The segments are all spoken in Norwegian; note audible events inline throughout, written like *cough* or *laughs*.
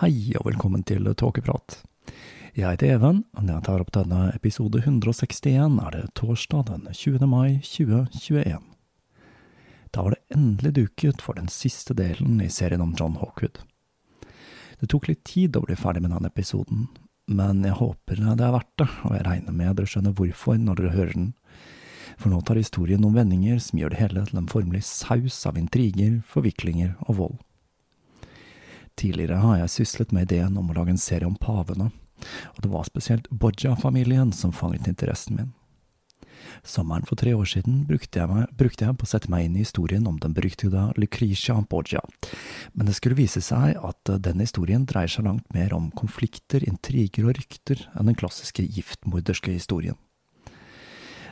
Hei og velkommen til Tåkeprat. Jeg heter Even, og når jeg tar opp denne episode 161, er det torsdag den 20. mai 2021. Da var det endelig duket for den siste delen i serien om John Hawkwood. Det tok litt tid å bli ferdig med denne episoden, men jeg håper det er verdt det, og jeg regner med dere skjønner hvorfor når dere hører den. For nå tar historien noen vendinger som gjør det hele til en formelig saus av intriger, forviklinger og vold. Tidligere har jeg syslet med ideen om å lage en serie om pavene, og det var spesielt Boja-familien som fanget interessen min. Sommeren for tre år siden brukte jeg, meg, brukte jeg på å sette meg inn i historien om den beryktede Lucretia Borgia, men det skulle vise seg at denne historien dreier seg langt mer om konflikter, intriger og rykter enn den klassiske giftmorderske historien.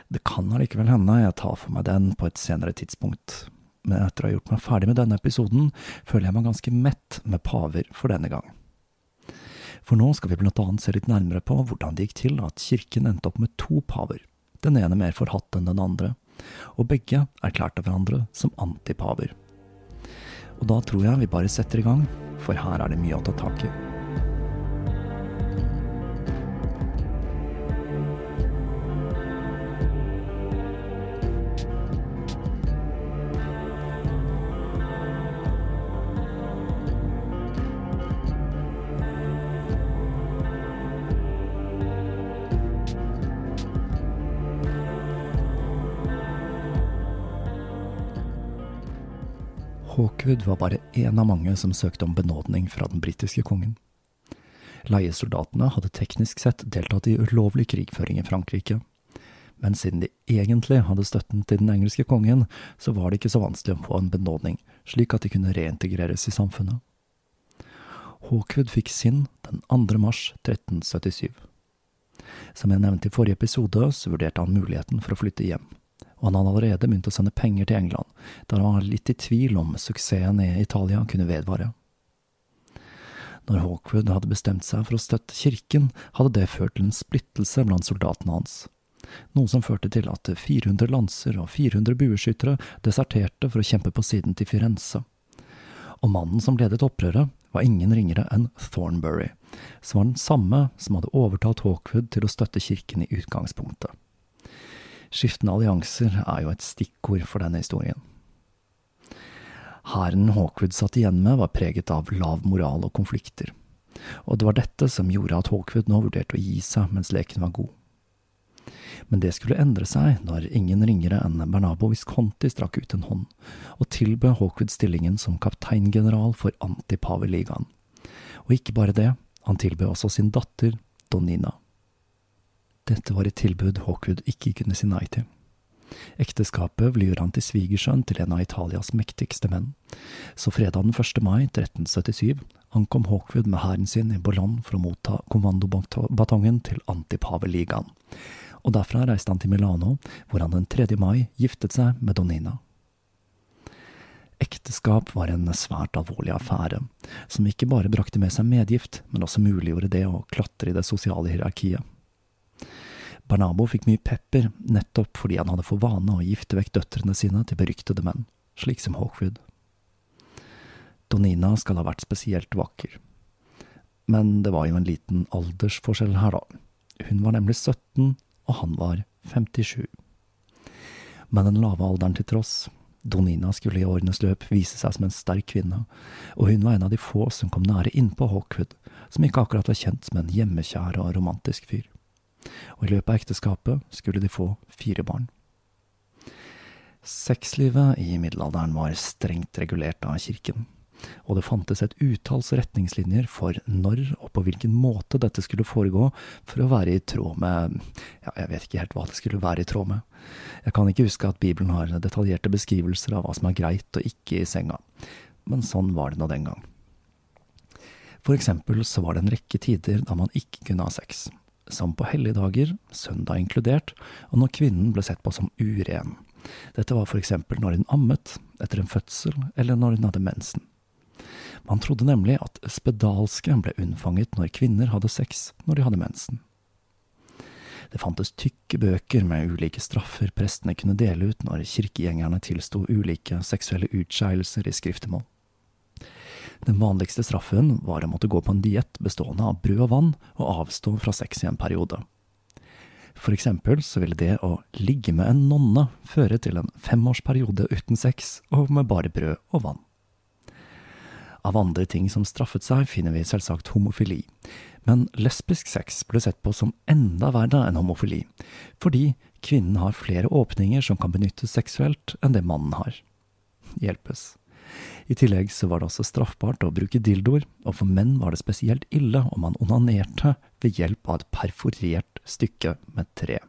Det kan allikevel hende jeg tar for meg den på et senere tidspunkt, men etter å ha gjort meg ferdig med denne episoden, føler jeg meg ganske mett med paver for denne gang. For nå skal vi blant annet se litt nærmere på hvordan det gikk til at kirken endte opp med to paver, den ene mer forhatt enn den andre, og begge erklærte hverandre som antipaver. Og da tror jeg vi bare setter i gang, for her er det mye å ta tak i. Hawkwood var bare én av mange som søkte om benådning fra den britiske kongen. Leiesoldatene hadde teknisk sett deltatt i ulovlig krigføring i Frankrike, men siden de egentlig hadde støtten til den engelske kongen, så var det ikke så vanskelig å få en benådning, slik at de kunne reintegreres i samfunnet. Hawkwood fikk sin den 2. mars 1377. Som jeg nevnte i forrige episode, så vurderte han muligheten for å flytte hjem og han hadde allerede begynt å sende penger til England, da han var litt i tvil om suksessen i Italia kunne vedvare. Når Hawkwood hadde bestemt seg for å støtte kirken, hadde det ført til en splittelse blant soldatene hans, noe som førte til at 400 lanser og 400 bueskyttere deserterte for å kjempe på siden til Firenze. Og mannen som ledet opprøret, var ingen ringere enn Thornbury, som var den samme som hadde overtalt Hawkwood til å støtte kirken i utgangspunktet. Skiftende allianser er jo et stikkord for denne historien. Hæren Hawkwood satt igjen med, var preget av lav moral og konflikter, og det var dette som gjorde at Hawkwood nå vurderte å gi seg mens leken var god. Men det skulle endre seg når ingen ringere enn Bernabo Visconti strakk ut en hånd, og tilbød Hawkwood stillingen som kapteingeneral for Antipaveligaen. Og ikke bare det, han tilbød også sin datter, Donina. Dette var et tilbud Hawkwood ikke kunne si nei til. Ekteskapet ville gjøre han til svigersønn til en av Italias mektigste menn, så fredag den 1. mai 1377 ankom Hawkwood med hæren sin i Bollon for å motta kommandobatongen til Antipaveligaen, og derfra reiste han til Milano, hvor han den 3. mai giftet seg med Donina. Ekteskap var en svært alvorlig affære, som ikke bare brakte med seg medgift, men også muliggjorde det å klatre i det sosiale hierarkiet. Barnabo fikk mye pepper nettopp fordi han hadde for vane å gifte vekk døtrene sine til beryktede menn, slik som Hawkwood. Donina skal ha vært spesielt vakker. Men det var jo en liten aldersforskjell her, da. Hun var nemlig 17, og han var 57. Men den lave alderen til tross, Donina skulle i årenes løp vise seg som en sterk kvinne, og hun var en av de få som kom nære innpå Hawkwood, som ikke akkurat var kjent som en hjemmekjær og romantisk fyr. Og i løpet av ekteskapet skulle de få fire barn. Sexlivet i middelalderen var strengt regulert av kirken og det fantes et utalls retningslinjer for når og på hvilken måte dette skulle foregå for å være i tråd med ja, jeg vet ikke helt hva det skulle være i tråd med. Jeg kan ikke huske at Bibelen har detaljerte beskrivelser av hva som er greit og ikke i senga, men sånn var det nå den gang. For eksempel så var det en rekke tider da man ikke kunne ha sex, som på helligdager, søndag inkludert, og når kvinnen ble sett på som uren. Dette var eksempel når hun ammet, etter en fødsel eller når hun hadde mensen. Man trodde nemlig at spedalske ble unnfanget når kvinner hadde sex når de hadde mensen. Det fantes tykke bøker med ulike straffer prestene kunne dele ut når kirkegjengerne tilsto ulike seksuelle utskeielser i skriftemål. Den vanligste straffen var å måtte gå på en diett bestående av brød og vann og avstå fra sex i en periode. For eksempel så ville det å ligge med en nonne føre til en femårsperiode uten sex og med bare brød og vann. Av andre ting som straffet seg, finner vi selvsagt homofili, men lesbisk sex ble sett på som enda verre enn homofili, fordi kvinnen har flere åpninger som kan benyttes seksuelt enn det mannen har. Hjelpes. I tillegg så var det også straffbart å bruke dildoer, og for menn var det spesielt ille om man onanerte ved hjelp av et perforert stykke med tre.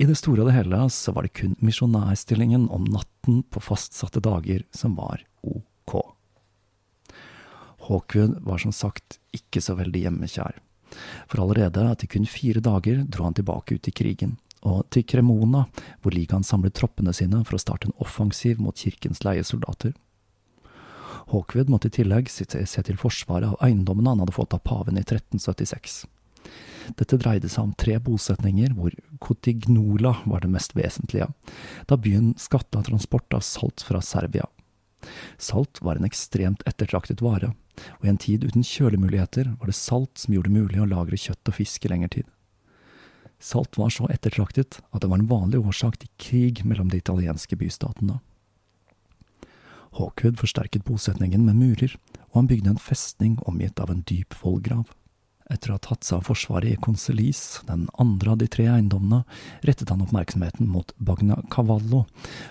I det store og det hele så var det kun misjonærstillingen om natten på fastsatte dager som var ok. Hawkwood var som sagt ikke så veldig hjemmekjær, for allerede etter kun fire dager dro han tilbake ut i krigen, og til Cremona, hvor ligaen samlet troppene sine for å starte en offensiv mot kirkens leiesoldater. Hawkwood måtte i tillegg se til forsvaret av eiendommene han hadde fått av paven i 1376. Dette dreide seg om tre bosetninger, hvor Cotignola var det mest vesentlige, da byen skatta transport av salt fra Serbia. Salt var en ekstremt ettertraktet vare, og i en tid uten kjølemuligheter var det salt som gjorde det mulig å lagre kjøtt og fisk i lengre tid. Salt var så ettertraktet at det var en vanlig årsak til krig mellom de italienske bystatene. Hawkwood forsterket bosetningen med murer, og han bygde en festning omgitt av en dyp vollgrav. Etter å ha tatt seg av forsvaret i Concelis, den andre av de tre eiendommene, rettet han oppmerksomheten mot Bagna Cavallo,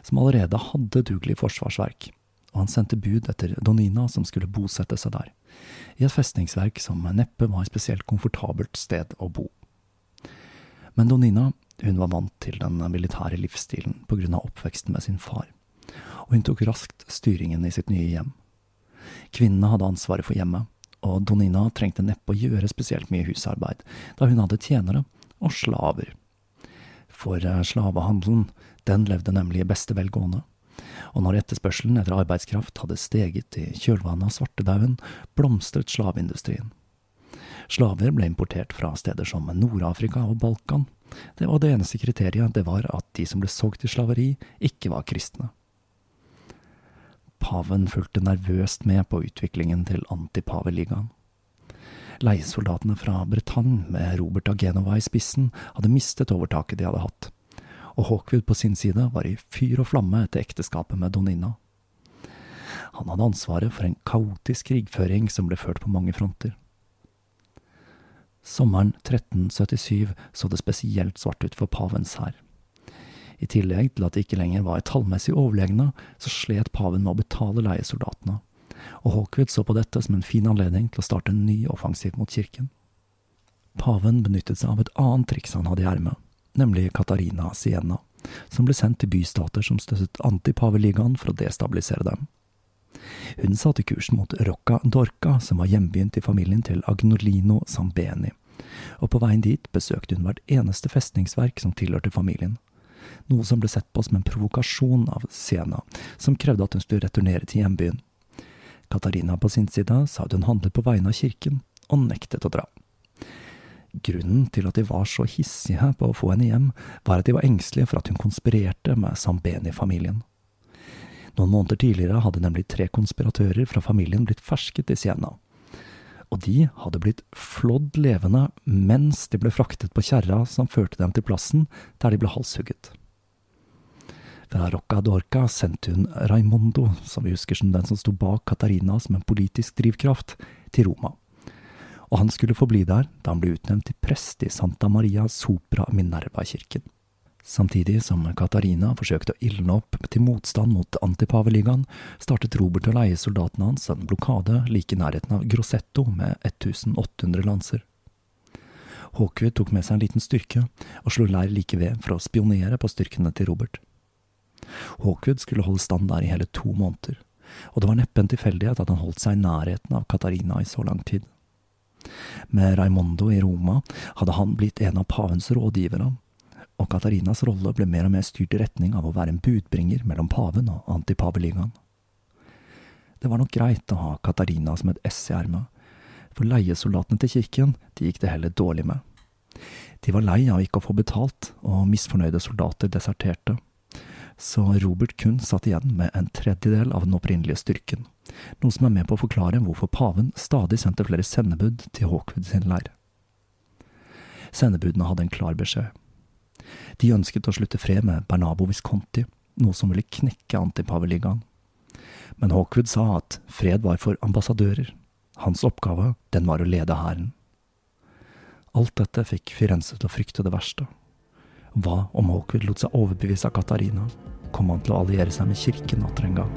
som allerede hadde dugelig forsvarsverk og han sendte bud etter Donina, som skulle bosette seg der, i et festningsverk som neppe var et spesielt komfortabelt sted å bo. Men Donina hun var vant til den militære livsstilen på grunn av oppveksten med sin far, og hun tok raskt styringen i sitt nye hjem. Kvinnene hadde ansvaret for hjemmet, og Donina trengte neppe å gjøre spesielt mye husarbeid, da hun hadde tjenere og slaver. For eh, slavehandelen, den levde nemlig i beste velgående og når etterspørselen etter arbeidskraft hadde steget i kjølvannet av svartedauden, blomstret slaveindustrien. Slaver ble importert fra steder som Nord-Afrika og Balkan, det, og det eneste kriteriet det var at de som ble solgt i slaveri, ikke var kristne. Paven fulgte nervøst med på utviklingen til antipaveligaen. Leiesoldatene fra Bretagne, med Robert av Genova i spissen, hadde mistet overtaket de hadde hatt og Hawkwood på sin side var i fyr og flamme etter ekteskapet med Donina. Han hadde ansvaret for en kaotisk krigføring som ble ført på mange fronter. Sommeren 1377 så det spesielt svart ut for pavens hær. I tillegg til at de ikke lenger var tallmessig overlegne, så slet paven med å betale leiesoldatene, og Hawkwood så på dette som en fin anledning til å starte en ny offensiv mot kirken. Paven benyttet seg av et annet triks han hadde i ermet nemlig Katarina Siena, som ble sendt til bystater som støttet antipaveligaen for å destabilisere dem. Hun satte kursen mot Rocca Dorca, som var hjembyen til familien til Agnolino Sambeni, og på veien dit besøkte hun hvert eneste festningsverk som tilhørte familien, noe som ble sett på som en provokasjon av Siena, som krevde at hun skulle returnere til hjembyen. Katarina på sin side sa at hun handlet på vegne av kirken, og nektet å dra. Grunnen til at de var så hissige på å få henne hjem, var at de var engstelige for at hun konspirerte med Sambeni-familien. Noen måneder tidligere hadde nemlig tre konspiratører fra familien blitt fersket i Siena. Og de hadde blitt flådd levende mens de ble fraktet på kjerra som førte dem til plassen der de ble halshugget. Fra Rocca d'Orca sendte hun Raimondo, som vi husker som den som sto bak Katarina som en politisk drivkraft, til Roma og han skulle forbli der da han ble utnevnt til prest i Santa Maria Sopra Minerva-kirken. Samtidig som Katarina forsøkte å ildne opp til motstand mot antipaveligaen, startet Robert å leie soldatene hans en blokade like i nærheten av Grossetto med 1800 lanser. Hawkwood tok med seg en liten styrke og slo leir like ved for å spionere på styrkene til Robert. Hawkwood skulle holde stand der i hele to måneder, og det var neppe en tilfeldighet at han holdt seg i nærheten av Katarina i så lang tid. Med Raimondo i Roma hadde han blitt en av pavens rådgivere, og Katarinas rolle ble mer og mer styrt i retning av å være en budbringer mellom paven og antipaveligaen. Det var nok greit å ha Katarina som et ess i ermet, for leiesoldatene til kirken de gikk det heller dårlig med. De var lei av ikke å få betalt, og misfornøyde soldater deserterte, så Robert kun satt igjen med en tredjedel av den opprinnelige styrken noe som er med på å forklare hvorfor paven stadig sendte flere sendebud til Hawkwood sin leir. Sendebudene hadde en klar beskjed. De ønsket å slutte fred med Bernabo Visconti, noe som ville knekke antipaveligaen. Men Hawkwood sa at fred var for ambassadører. Hans oppgave, den var å lede hæren. Alt dette fikk Firenze til å frykte det verste. Hva om Hawkwood lot seg overbevise av Katarina? Kom han til å alliere seg med kirken atter en gang?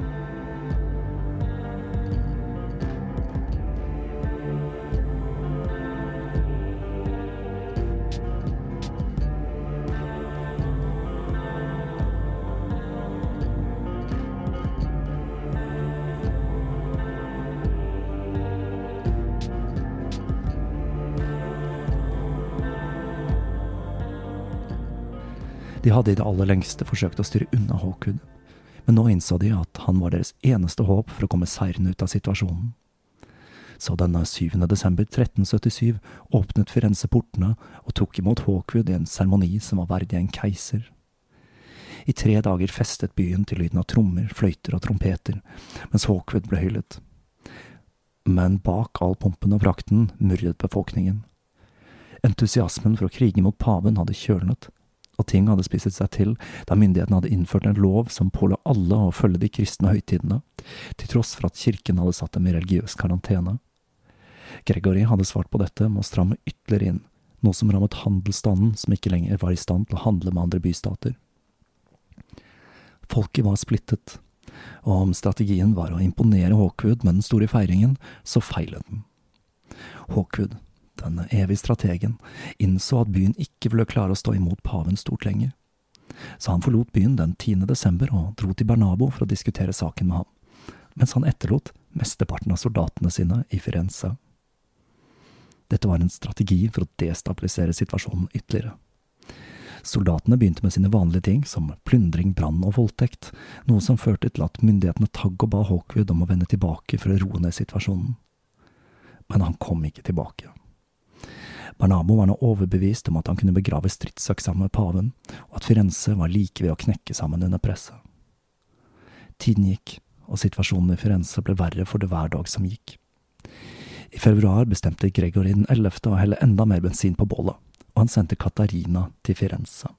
Hadde i det aller lengste forsøkt å styre unna Hawkwood, men nå innså de at han var deres eneste håp for å komme seirende ut av situasjonen. Så denne 7. desember 1377 åpnet Firenze portene og tok imot Hawkwood i en seremoni som var verdig en keiser. I tre dager festet byen til lyden av trommer, fløyter og trompeter, mens Hawkwood ble hyllet. Men bak all pompen og prakten murret befolkningen. Entusiasmen for å krige mot paven hadde kjølnet, og ting hadde spisset seg til da myndighetene hadde innført en lov som påla alle å følge de kristne høytidene, til tross for at kirken hadde satt dem i religiøs karantene. Gregory hadde svart på dette med å stramme ytterligere inn, noe som rammet handelsstanden som ikke lenger var i stand til å handle med andre bystater. Folket var splittet, og om strategien var å imponere Hawkwood med den store feiringen, så feilet den. Hawkwood den evige strategen, innså at byen ikke ville klare å stå imot paven stort lenger. Så han forlot byen den 10. desember og dro til Bernabo for å diskutere saken med ham, mens han etterlot mesteparten av soldatene sine i Firenze. Dette var en strategi for å destabilisere situasjonen ytterligere. Soldatene begynte med sine vanlige ting, som plyndring, brann og voldtekt, noe som førte til at myndighetene tagg og ba Hawkwood om å vende tilbake for å roe ned situasjonen. Men han kom ikke tilbake. Barnabo var nå overbevist om at han kunne begrave stridsøksa med paven, og at Firenze var like ved å knekke sammen under presset. Tiden gikk, og situasjonen i Firenze ble verre for det hver dag som gikk. I februar bestemte Gregory den ellevte å helle enda mer bensin på bålet, og han sendte Katarina til Firenze.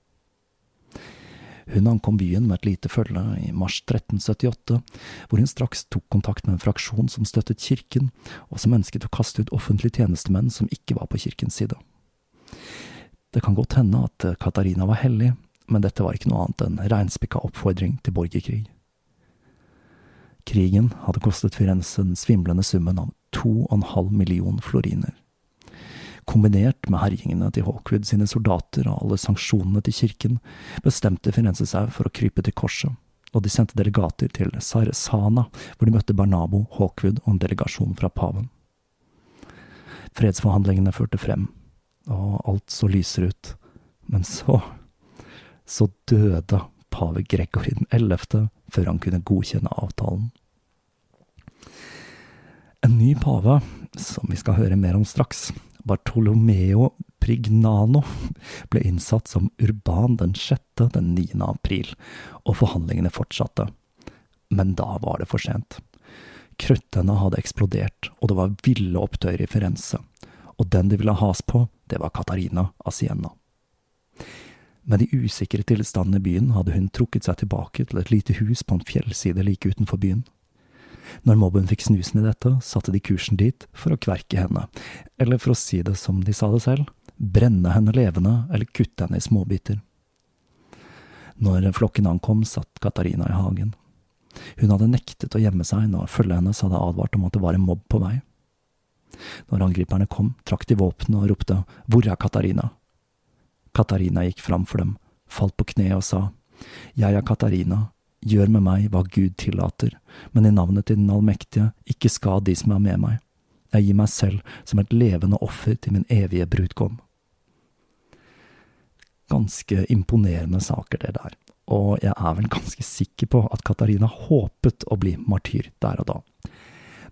Hun ankom byen med et lite følge i mars 1378, hvor hun straks tok kontakt med en fraksjon som støttet kirken, og som ønsket å kaste ut offentlige tjenestemenn som ikke var på kirkens side. Det kan godt hende at Katarina var hellig, men dette var ikke noe annet enn reinspikka oppfordring til borgerkrig. Krigen hadde kostet Firenze den svimlende summen av to og en halv million floriner. Kombinert med herjingene til Hawkwood sine soldater og alle sanksjonene til kirken, bestemte Firenze seg for å krype til korset, og de sendte delegater til Sarsana, hvor de møtte Barnabo, Hawkwood og en delegasjon fra paven. Fredsforhandlingene førte frem, og alt så lysere ut, men så… så døde pave Gregory den 11. før han kunne godkjenne avtalen. En ny pave, som vi skal høre mer om straks, Bartolomeo Prignano, ble innsatt som Urban den 6. den 9. april, og forhandlingene fortsatte. Men da var det for sent. Krøttene hadde eksplodert, og det var ville opptøyer i Firenze, og den de ville has på, det var Katarina Asienna. Med de usikre tilstandene i byen hadde hun trukket seg tilbake til et lite hus på en fjellside like utenfor byen. Når mobben fikk snusen i dette, satte de kursen dit for å kverke henne, eller for å si det som de sa det selv, brenne henne levende eller kutte henne i småbiter. Når flokken ankom, satt Katarina i hagen. Hun hadde nektet å gjemme seg når følget hennes hadde advart om at det var en mobb på vei. Når angriperne kom, trakk de våpenet og ropte Hvor er Katarina? Katarina gikk fram for dem, falt på kne og sa Jeg er Katarina, gjør med meg hva Gud tillater, men i navnet til den allmektige, ikke skad de som er med meg. Jeg gir meg selv som et levende offer til min evige brudgom. Ganske imponerende saker, det der, og jeg er vel ganske sikker på at Katarina håpet å bli martyr der og da.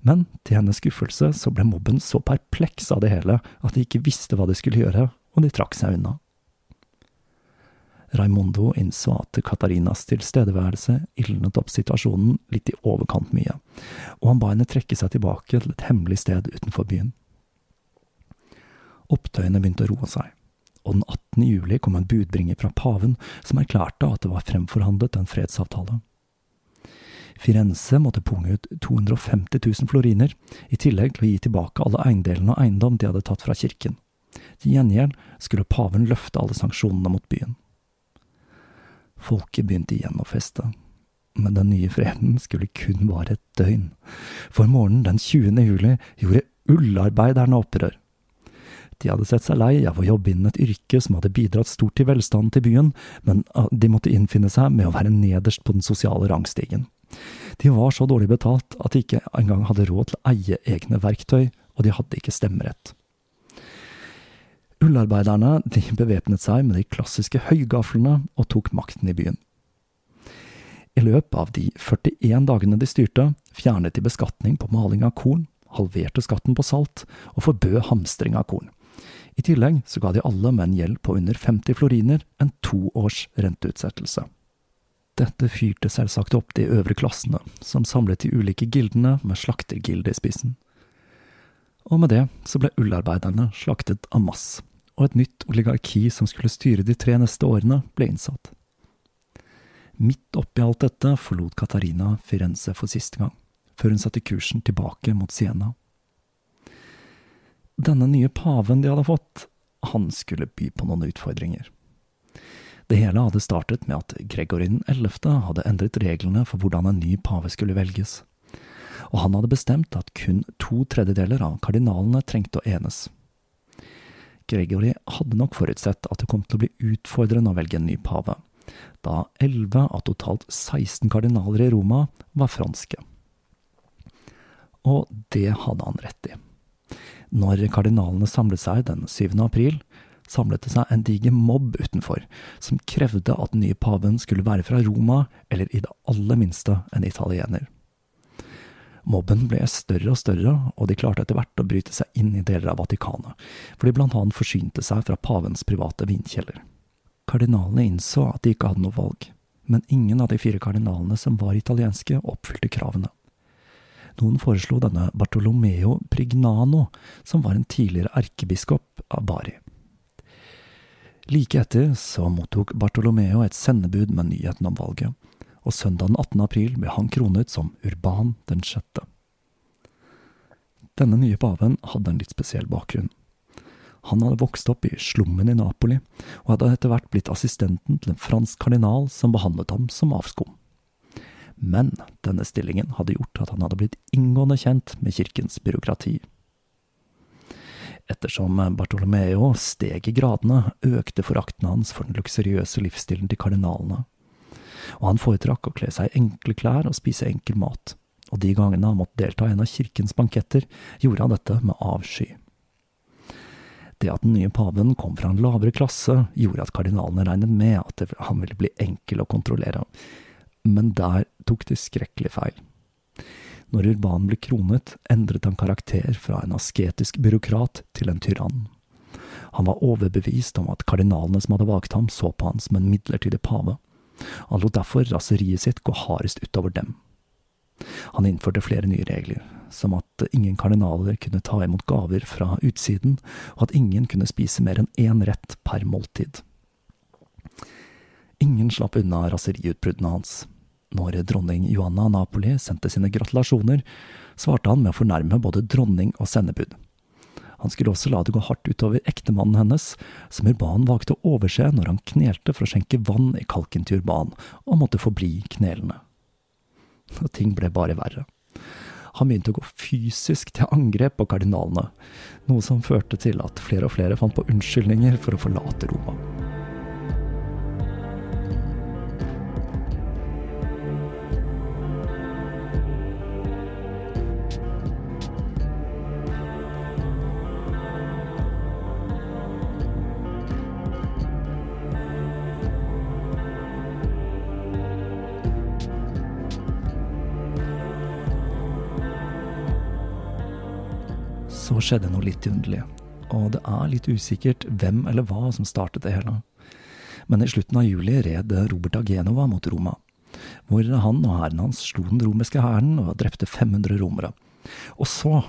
Men til hennes skuffelse så ble mobben så perpleks av det hele at de ikke visste hva de skulle gjøre, og de trakk seg unna. Raimondo innså at Katarinas tilstedeværelse ildnet opp situasjonen litt i overkant mye, og han ba henne trekke seg tilbake til et hemmelig sted utenfor byen. Opptøyene begynte å roe seg, og den 18. juli kom en budbringer fra paven som erklærte at det var fremforhandlet en fredsavtale. Firenze måtte punge ut 250 000 floriner, i tillegg til å gi tilbake alle eiendelene og eiendom de hadde tatt fra kirken. Til gjengjeld skulle paven løfte alle sanksjonene mot byen. Folket begynte igjen å feste. Men den nye freden skulle kun vare et døgn. For morgenen den 20. juli gjorde ullarbeiderne opprør. De hadde sett seg lei av å jobbe innen et yrke som hadde bidratt stort til velstanden til byen, men ah, de måtte innfinne seg med å være nederst på den sosiale rangstigen. De var så dårlig betalt at de ikke engang hadde råd til å eie egne verktøy, og de hadde ikke stemmerett. Ullarbeiderne de bevæpnet seg med de klassiske høygaflene og tok makten i byen. I løpet av de 41 dagene de styrte, fjernet de beskatning på maling av korn, halverte skatten på salt og forbød hamstring av korn. I tillegg så ga de alle med en gjeld på under 50 floriner en to års renteutsettelse. Dette fyrte selvsagt opp de øvre klassene, som samlet de ulike gildene med slaktergilde i spissen. Og med det så ble ullarbeiderne slaktet av masse og et nytt oligarki som skulle styre de tre neste årene, ble innsatt. Midt oppi alt dette forlot Katarina Firenze for siste gang, før hun satte kursen tilbake mot Siena. Denne nye paven de hadde fått, han skulle by på noen utfordringer. Det hele hadde startet med at Gregory 11. hadde endret reglene for hvordan en ny pave skulle velges, og han hadde bestemt at kun to tredjedeler av kardinalene trengte å enes. Gregory hadde nok forutsett at det kom til å bli utfordrende å velge en ny pave, da elleve av totalt 16 kardinaler i Roma var franske. Og det hadde han rett i. Når kardinalene samlet seg den 7. april, samlet det seg en diger mobb utenfor, som krevde at den nye paven skulle være fra Roma, eller i det aller minste en italiener. Mobben ble større og større, og de klarte etter hvert å bryte seg inn i deler av Vatikanet, for de blant annet forsynte seg fra pavens private vinkjeller. Kardinalene innså at de ikke hadde noe valg, men ingen av de fire kardinalene som var italienske, oppfylte kravene. Noen foreslo denne Bartolomeo Prignano, som var en tidligere erkebiskop av Bari. Like etter så mottok Bartolomeo et sendebud med nyheten om valget, og søndag den 18. april ble han kronet som Urban den sjette. Denne nye paven hadde en litt spesiell bakgrunn. Han hadde vokst opp i slummen i Napoli, og hadde etter hvert blitt assistenten til en fransk kardinal som behandlet ham som avskum. Men denne stillingen hadde gjort at han hadde blitt inngående kjent med kirkens byråkrati. Ettersom Bartolomeo steg i gradene, økte forakten hans for den luksuriøse livsstilen til kardinalene, og han foretrakk å kle seg i enkle klær og spise enkel mat, og de gangene han måtte delta i en av kirkens banketter, gjorde han dette med avsky. Det at den nye paven kom fra en lavere klasse, gjorde at kardinalene regnet med at han ville bli enkel å kontrollere, men der tok de skrekkelig feil. Når Urban ble kronet, endret han karakter fra en asketisk byråkrat til en tyrann. Han var overbevist om at kardinalene som hadde valgt ham, så på han som en midlertidig pave. Han lot derfor raseriet sitt gå hardest utover dem. Han innførte flere nye regler, som at ingen kardinaler kunne ta imot gaver fra utsiden, og at ingen kunne spise mer enn én rett per måltid. Ingen slapp unna raseriutbruddene hans. Når dronning Johanna Napoli sendte sine gratulasjoner, svarte han med å fornærme både dronning og sendebud. Han skulle også la det gå hardt utover ektemannen hennes, som Urban valgte å overse når han knelte for å skjenke vann i kalken til Urban, og måtte forbli knelende. Og ting ble bare verre. Han begynte å gå fysisk til angrep på kardinalene, noe som førte til at flere og flere fant på unnskyldninger for å forlate Roma. Så skjedde noe litt underlig, og det er litt usikkert hvem eller hva som startet det hele. Men i slutten av juli red Robert av Genova mot Roma, hvor han og hæren hans slo den romerske hæren og drepte 500 romere. Og så,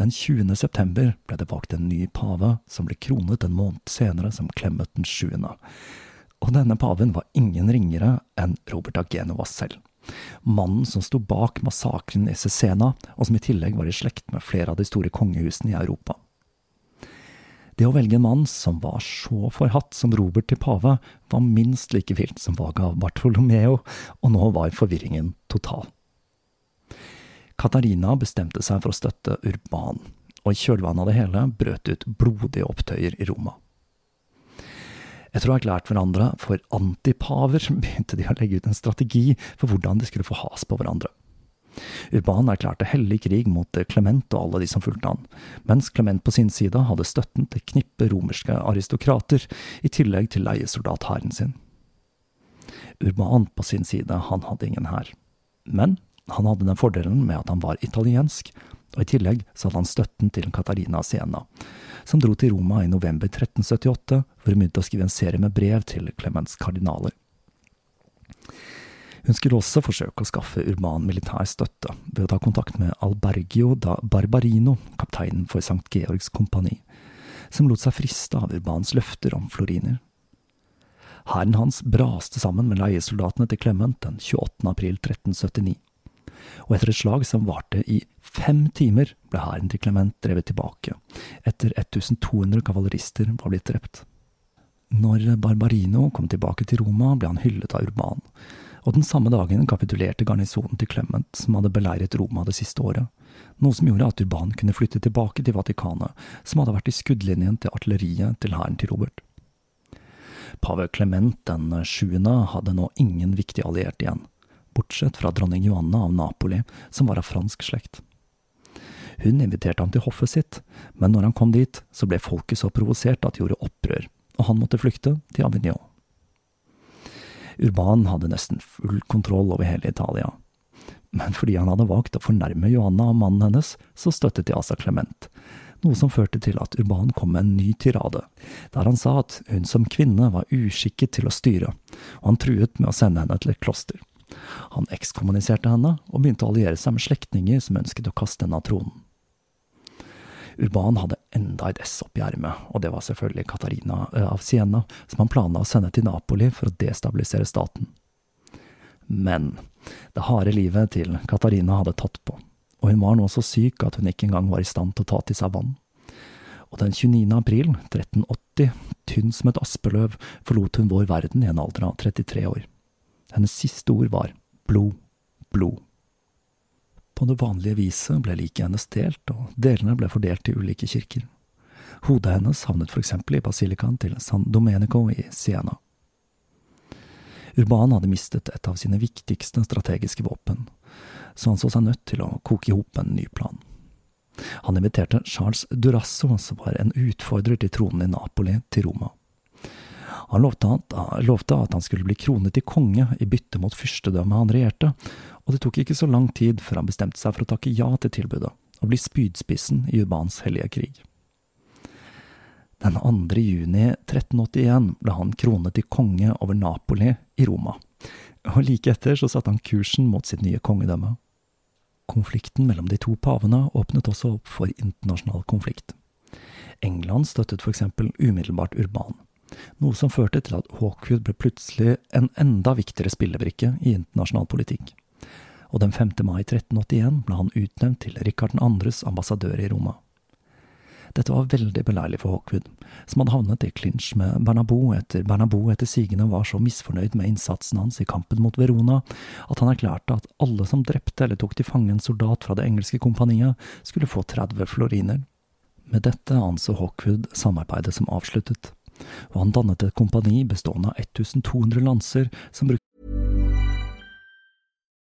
den 20. september, ble det valgt en ny pave, som ble kronet en måned senere som Clemet den 7. Og denne paven var ingen ringere enn Robert av Genova selv. Mannen som sto bak massakren i Cesena, og som i tillegg var i slekt med flere av de store kongehusene i Europa. Det å velge en mann som var så forhatt som Robert til pave, var minst like vilt som valget av Bartolomeo, og nå var forvirringen total. Katarina bestemte seg for å støtte Urban, og i kjølvannet av det hele brøt ut blodige opptøyer i Roma. Etter å ha erklært hverandre for antipaver, begynte de å legge ut en strategi for hvordan de skulle få has på hverandre. Urban erklærte hellig krig mot Clement og alle de som fulgte han, mens Clement på sin side hadde støtten til knippe romerske aristokrater, i tillegg til leiesoldathæren sin. Urban på sin side, han hadde ingen hær. Men han hadde den fordelen med at han var italiensk, og i tillegg så hadde han støtten til Katarina Siena, som dro til Roma i november 1378 hvor hun begynte å skrive en serie med brev til Clemens kardinaler. Hun skulle også forsøke å skaffe Urban militær støtte ved å ta kontakt med Albergio da Barbarino, kapteinen for St. Georgs kompani, som lot seg friste av Urbans løfter om floriner. Hæren hans braste sammen med leiesoldatene til Clement den 28. april 1379, og etter et slag som varte i fem timer, ble hæren til Clement drevet tilbake, etter 1200 kavalerister var blitt drept. Når Barbarino kom tilbake til Roma, ble han hyllet av Urban, og den samme dagen kapitulerte garnisonen til Clement, som hadde beleiret Roma det siste året, noe som gjorde at Urban kunne flytte tilbake til Vatikanet, som hadde vært i skuddlinjen til artilleriet til hæren til Robert. Pave Clement den sjuende hadde nå ingen viktige allierte igjen, bortsett fra dronning Johanna av Napoli, som var av fransk slekt. Hun inviterte ham til hoffet sitt, men når han kom dit, så ble folket så provosert at de gjorde opprør, og han måtte flykte til Avignon. Urban hadde nesten full kontroll over hele Italia. Men fordi han hadde valgt å fornærme Johanna og mannen hennes, så støttet de Asa Clement, noe som førte til at Urban kom med en ny tirade, der han sa at hun som kvinne var uskikket til å styre, og han truet med å sende henne til et kloster. Han ekskommuniserte henne, og begynte å alliere seg med slektninger som ønsket å kaste henne av tronen. Urban hadde enda et ess i ermet, og det var selvfølgelig Katarina av Siena, som han planla å sende til Napoli for å destabilisere staten. Men det harde livet til Katarina hadde tatt på, og hun var nå så syk at hun ikke engang var i stand til å ta til seg vann. Og den 29. april 1380, tynn som et aspeløv, forlot hun vår verden i en alder av 33 år. Hennes siste ord var blod, blod. På det vanlige viset ble liket hennes delt, og delene ble fordelt til ulike kirker. Hodet hennes havnet for eksempel i basilikaen til San Domenico i Siena. Urban hadde mistet et av sine viktigste strategiske våpen, så han så seg nødt til å koke i hop en ny plan. Han inviterte Charles Durasso, som var en utfordrer til tronen i Napoli, til Roma. Han lovte at, lovte at han skulle bli kronet til konge i bytte mot fyrstedømmet han regjerte, og det tok ikke så lang tid før han bestemte seg for å takke ja til tilbudet, og bli spydspissen i Urbans hellige krig. Den 2. juni 1381 ble han kronet til konge over Napoli i Roma, og like etter så satte han kursen mot sitt nye kongedømme. Konflikten mellom de to pavene åpnet også opp for internasjonal konflikt. England støttet eksempel umiddelbart Urban, noe som førte til at Hawkwood ble plutselig en enda viktigere spillebrikke i internasjonal politikk. Og den 5. mai 1381 ble han utnevnt til Rikard 2.s ambassadør i Roma. Dette var veldig beleilig for Hawkwood, som hadde havnet i klinsj med Bernabou etter Bernabou etter sigende var så misfornøyd med innsatsen hans i kampen mot Verona at han erklærte at alle som drepte eller tok til fange en soldat fra det engelske kompaniet, skulle få 30 floriner. Med dette anså Hawkwood samarbeidet som avsluttet, og han dannet et kompani bestående av 1200 lanser som brukte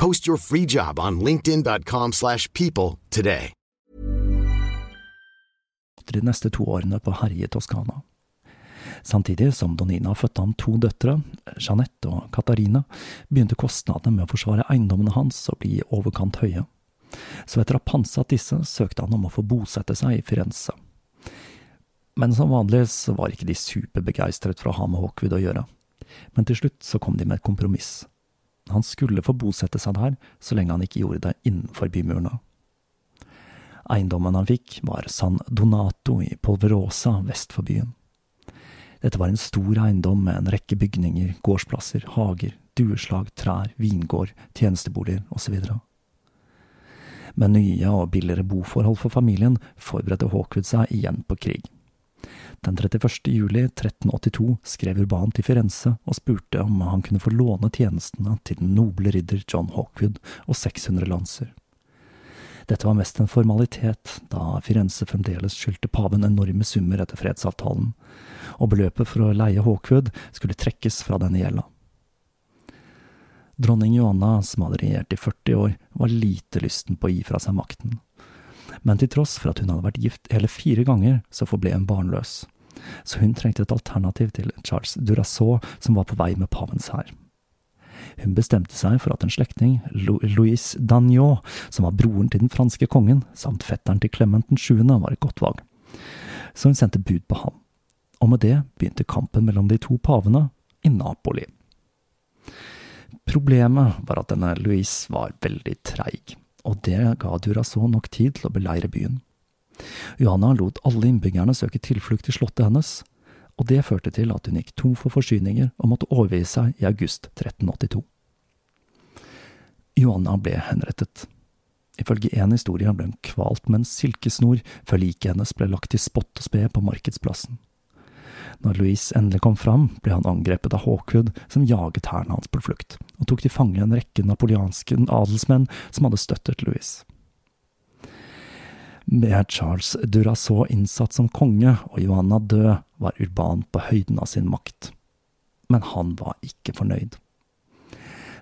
Post your free job on linkedin.com slash people today. De neste to årene på herje Toskana. Samtidig som Donina fødte ham to døtre, Jeanette og Katarina, begynte kostnadene med å forsvare eiendommene hans å bli i overkant høye. Så etter å ha pantsatt disse, søkte han om å få bosette seg i Firenze. Men som vanlig var ikke de superbegeistret for å ha med Hawkwood å gjøre. Men til slutt så kom de med et kompromiss. Han skulle få bosette seg der så lenge han ikke gjorde det innenfor bymurene. Eiendommen han fikk, var San Donato i Polverosa vest for byen. Dette var en stor eiendom med en rekke bygninger, gårdsplasser, hager, dueslag, trær, vingård, tjenesteboliger osv. Med nye og billigere boforhold for familien forberedte Hawkwood seg igjen på krig. Den 31. juli 1382 skrev Urban til Firenze og spurte om han kunne få låne tjenestene til den noble ridder John Hawkwood og 600 lanser. Dette var mest en formalitet, da Firenze fremdeles skyldte paven enorme summer etter fredsavtalen, og beløpet for å leie Hawkwood skulle trekkes fra denne gjelda. Dronning Johanna, som hadde regjert i 40 år, var lite lysten på å gi fra seg makten men til tross for at hun hadde vært gift hele fire ganger, så forble hun barnløs. Så hun trengte et alternativ til Charles Duraceau, som var på vei med pavens hær. Hun bestemte seg for at en slektning, Louis Dagnot, som var broren til den franske kongen, samt fetteren til Clement 7., var et godt valg. Så hun sendte bud på ham. Og med det begynte kampen mellom de to pavene i Napoli. Problemet var at denne Louise var veldig treig og det ga Duraceau nok tid til å beleire byen. Johanna lot alle innbyggerne søke tilflukt i slottet hennes, og det førte til at hun gikk tom for forsyninger og måtte overgi seg i august 1382. Johanna ble henrettet. Ifølge en historie ble hun kvalt med en silkesnor før liket hennes ble lagt i spott og spe på markedsplassen. Når Louise endelig kom fram, ble han angrepet av Hawkwood, som jaget hæren hans på flukt, og tok til fange en rekke napoleanske adelsmenn som hadde støttet Louise. Med Charles Durasaux innsatt som konge og Johanna død, var Urban på høyden av sin makt. Men han var ikke fornøyd.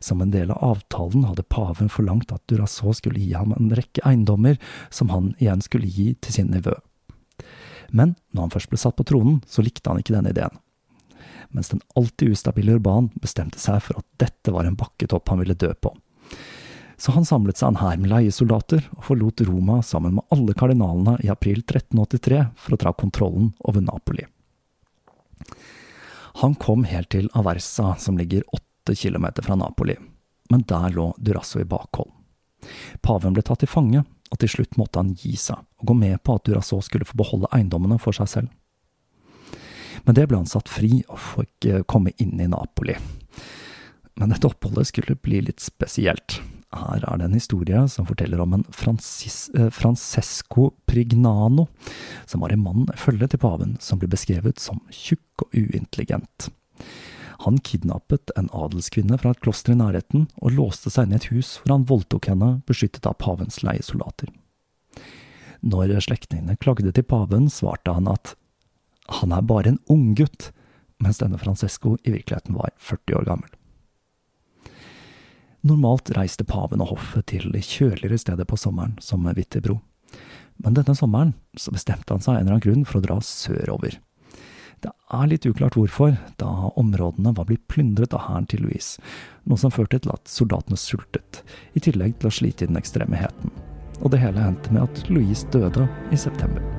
Som en del av avtalen hadde paven forlangt at Durasaux skulle gi ham en rekke eiendommer som han igjen skulle gi til sin nevø. Men når han først ble satt på tronen, så likte han ikke denne ideen. Mens den alltid ustabile Urban bestemte seg for at dette var en bakketopp han ville dø på. Så han samlet seg en hær med leiesoldater og forlot Roma sammen med alle kardinalene i april 1383 for å ta kontrollen over Napoli. Han kom helt til Aversa, som ligger åtte kilometer fra Napoli, men der lå Durasso i bakhold. Paven ble tatt til fange, og til slutt måtte han gi seg og gå med på at Durasso skulle få beholde eiendommene for seg selv. Men det ble han satt fri og fikk komme inn i Napoli. Men dette oppholdet skulle bli litt spesielt. Her er det en historie som forteller om en Francis, eh, Francesco Prignano, som var en mann følge til paven, som ble beskrevet som tjukk og uintelligent. Han kidnappet en adelskvinne fra et kloster i nærheten og låste seg inn i et hus hvor han voldtok henne, beskyttet av pavens leiesoldater. Når slektningene klagde til paven, svarte han at han er bare en unggutt, mens denne Francesco i virkeligheten var 40 år gammel. Normalt reiste paven og hoffet til kjøligere steder på sommeren, som Wittebro. Men denne sommeren bestemte han seg en eller annen grunn for å dra sørover. Det er litt uklart hvorfor, da områdene var blitt plyndret av hæren til Louise, noe som førte til at soldatene sultet, i tillegg til å slite i den ekstreme heten. Og det hele endte med at Louise døde i september.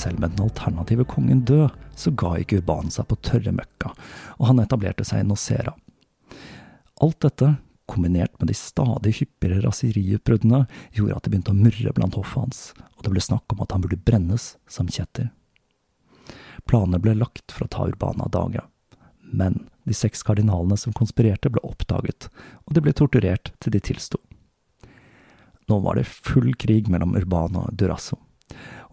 Selv med den alternative kongen død, så ga ikke Urban seg på tørre møkka, og han etablerte seg i Nocera. Alt dette, kombinert med de stadig hyppigere raseriutbruddene, gjorde at det begynte å murre blant hoffet hans, og det ble snakk om at han burde brennes som kjetter. Planene ble lagt for å ta Urban av dage, men de seks kardinalene som konspirerte, ble oppdaget, og de ble torturert til de tilsto. Nå var det full krig mellom Urban og Durasso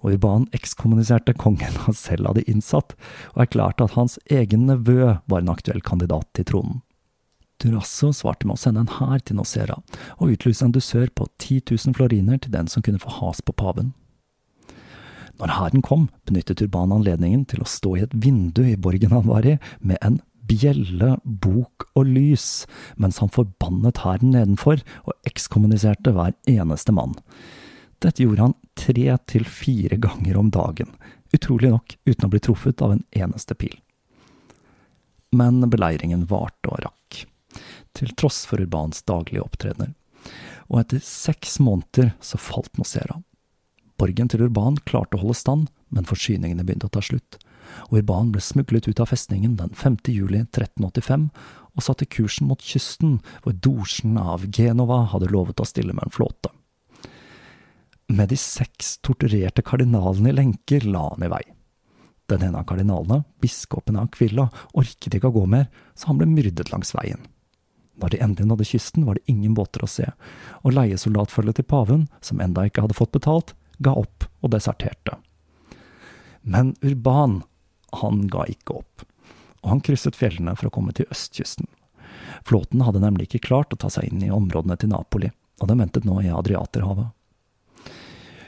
og Urban ekskommuniserte kongen *laughs* han selv hadde innsatt, og erklærte at hans egen nevø var en aktuell kandidat til tronen. Durasso svarte med å sende en hær til Nocera, og utlyse en dusør på 10 000 floriner til den som kunne få has på paven. Når hæren kom, benyttet Urban anledningen til å stå i et vindu i borgen han var i, med en bjelle, bok og lys, mens han forbannet hæren nedenfor og ekskommuniserte hver eneste mann. Dette gjorde han tre til fire ganger om dagen, utrolig nok uten å bli truffet av en eneste pil. Men beleiringen varte og rakk, til tross for Urbans daglige opptredener, og etter seks måneder så falt Nocera. Borgen til Urban klarte å holde stand, men forsyningene begynte å ta slutt, og Urban ble smuglet ut av festningen den 5. juli 1385 og satte kursen mot kysten, hvor dorsen av Genova hadde lovet å stille med en flåte. Med de seks torturerte kardinalene i lenker la han i vei. Den ene av kardinalene, biskopen av Aquilla, orket ikke å gå mer, så han ble myrdet langs veien. Når de endelig nådde kysten, var det ingen båter å se, og leiesoldatfølget til paven, som enda ikke hadde fått betalt, ga opp og deserterte. Men Urban, han ga ikke opp, og han krysset fjellene for å komme til østkysten. Flåten hadde nemlig ikke klart å ta seg inn i områdene til Napoli, og den ventet nå i Adriaterhavet.